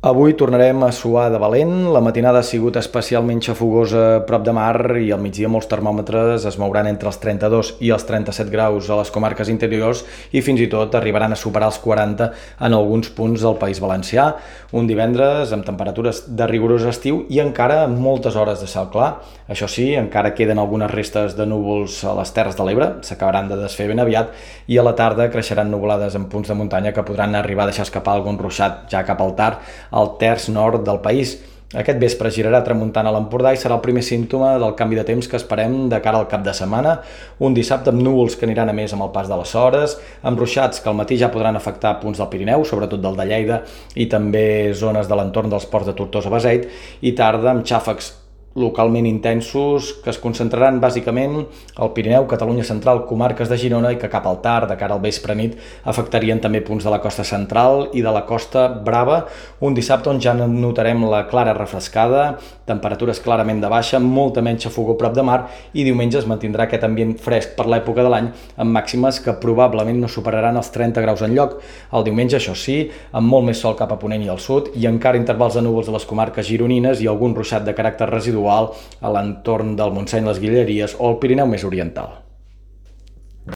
Avui tornarem a suar de valent. La matinada ha sigut especialment xafogosa prop de mar i al migdia molts termòmetres es mouran entre els 32 i els 37 graus a les comarques interiors i fins i tot arribaran a superar els 40 en alguns punts del País Valencià. Un divendres amb temperatures de rigorós estiu i encara amb moltes hores de cel clar. Això sí, encara queden algunes restes de núvols a les Terres de l'Ebre, s'acabaran de desfer ben aviat i a la tarda creixeran nuvolades en punts de muntanya que podran arribar a deixar escapar algun ruixat ja cap al tard al terç nord del país. Aquest vespre girarà tramuntant a l'Empordà i serà el primer símptoma del canvi de temps que esperem de cara al cap de setmana. Un dissabte amb núvols que aniran a més amb el pas de les hores, amb ruixats que al matí ja podran afectar punts del Pirineu, sobretot del de Lleida, i també zones de l'entorn dels ports de Tortosa-Beseit, i tarda amb xàfecs localment intensos que es concentraran bàsicament al Pirineu, Catalunya Central, comarques de Girona i que cap al tard, de cara al vespre nit, afectarien també punts de la costa central i de la costa brava, un dissabte on ja notarem la clara refrescada, temperatures clarament de baixa, molta menys xafogó prop de mar i diumenge es mantindrà aquest ambient fresc per l'època de l'any amb màximes que probablement no superaran els 30 graus en lloc. El diumenge, això sí, amb molt més sol cap a Ponent i al sud i encara intervals de núvols a les comarques gironines i algun ruixat de caràcter residual a l'entorn del Montseny, les Guilleries o el Pirineu més oriental.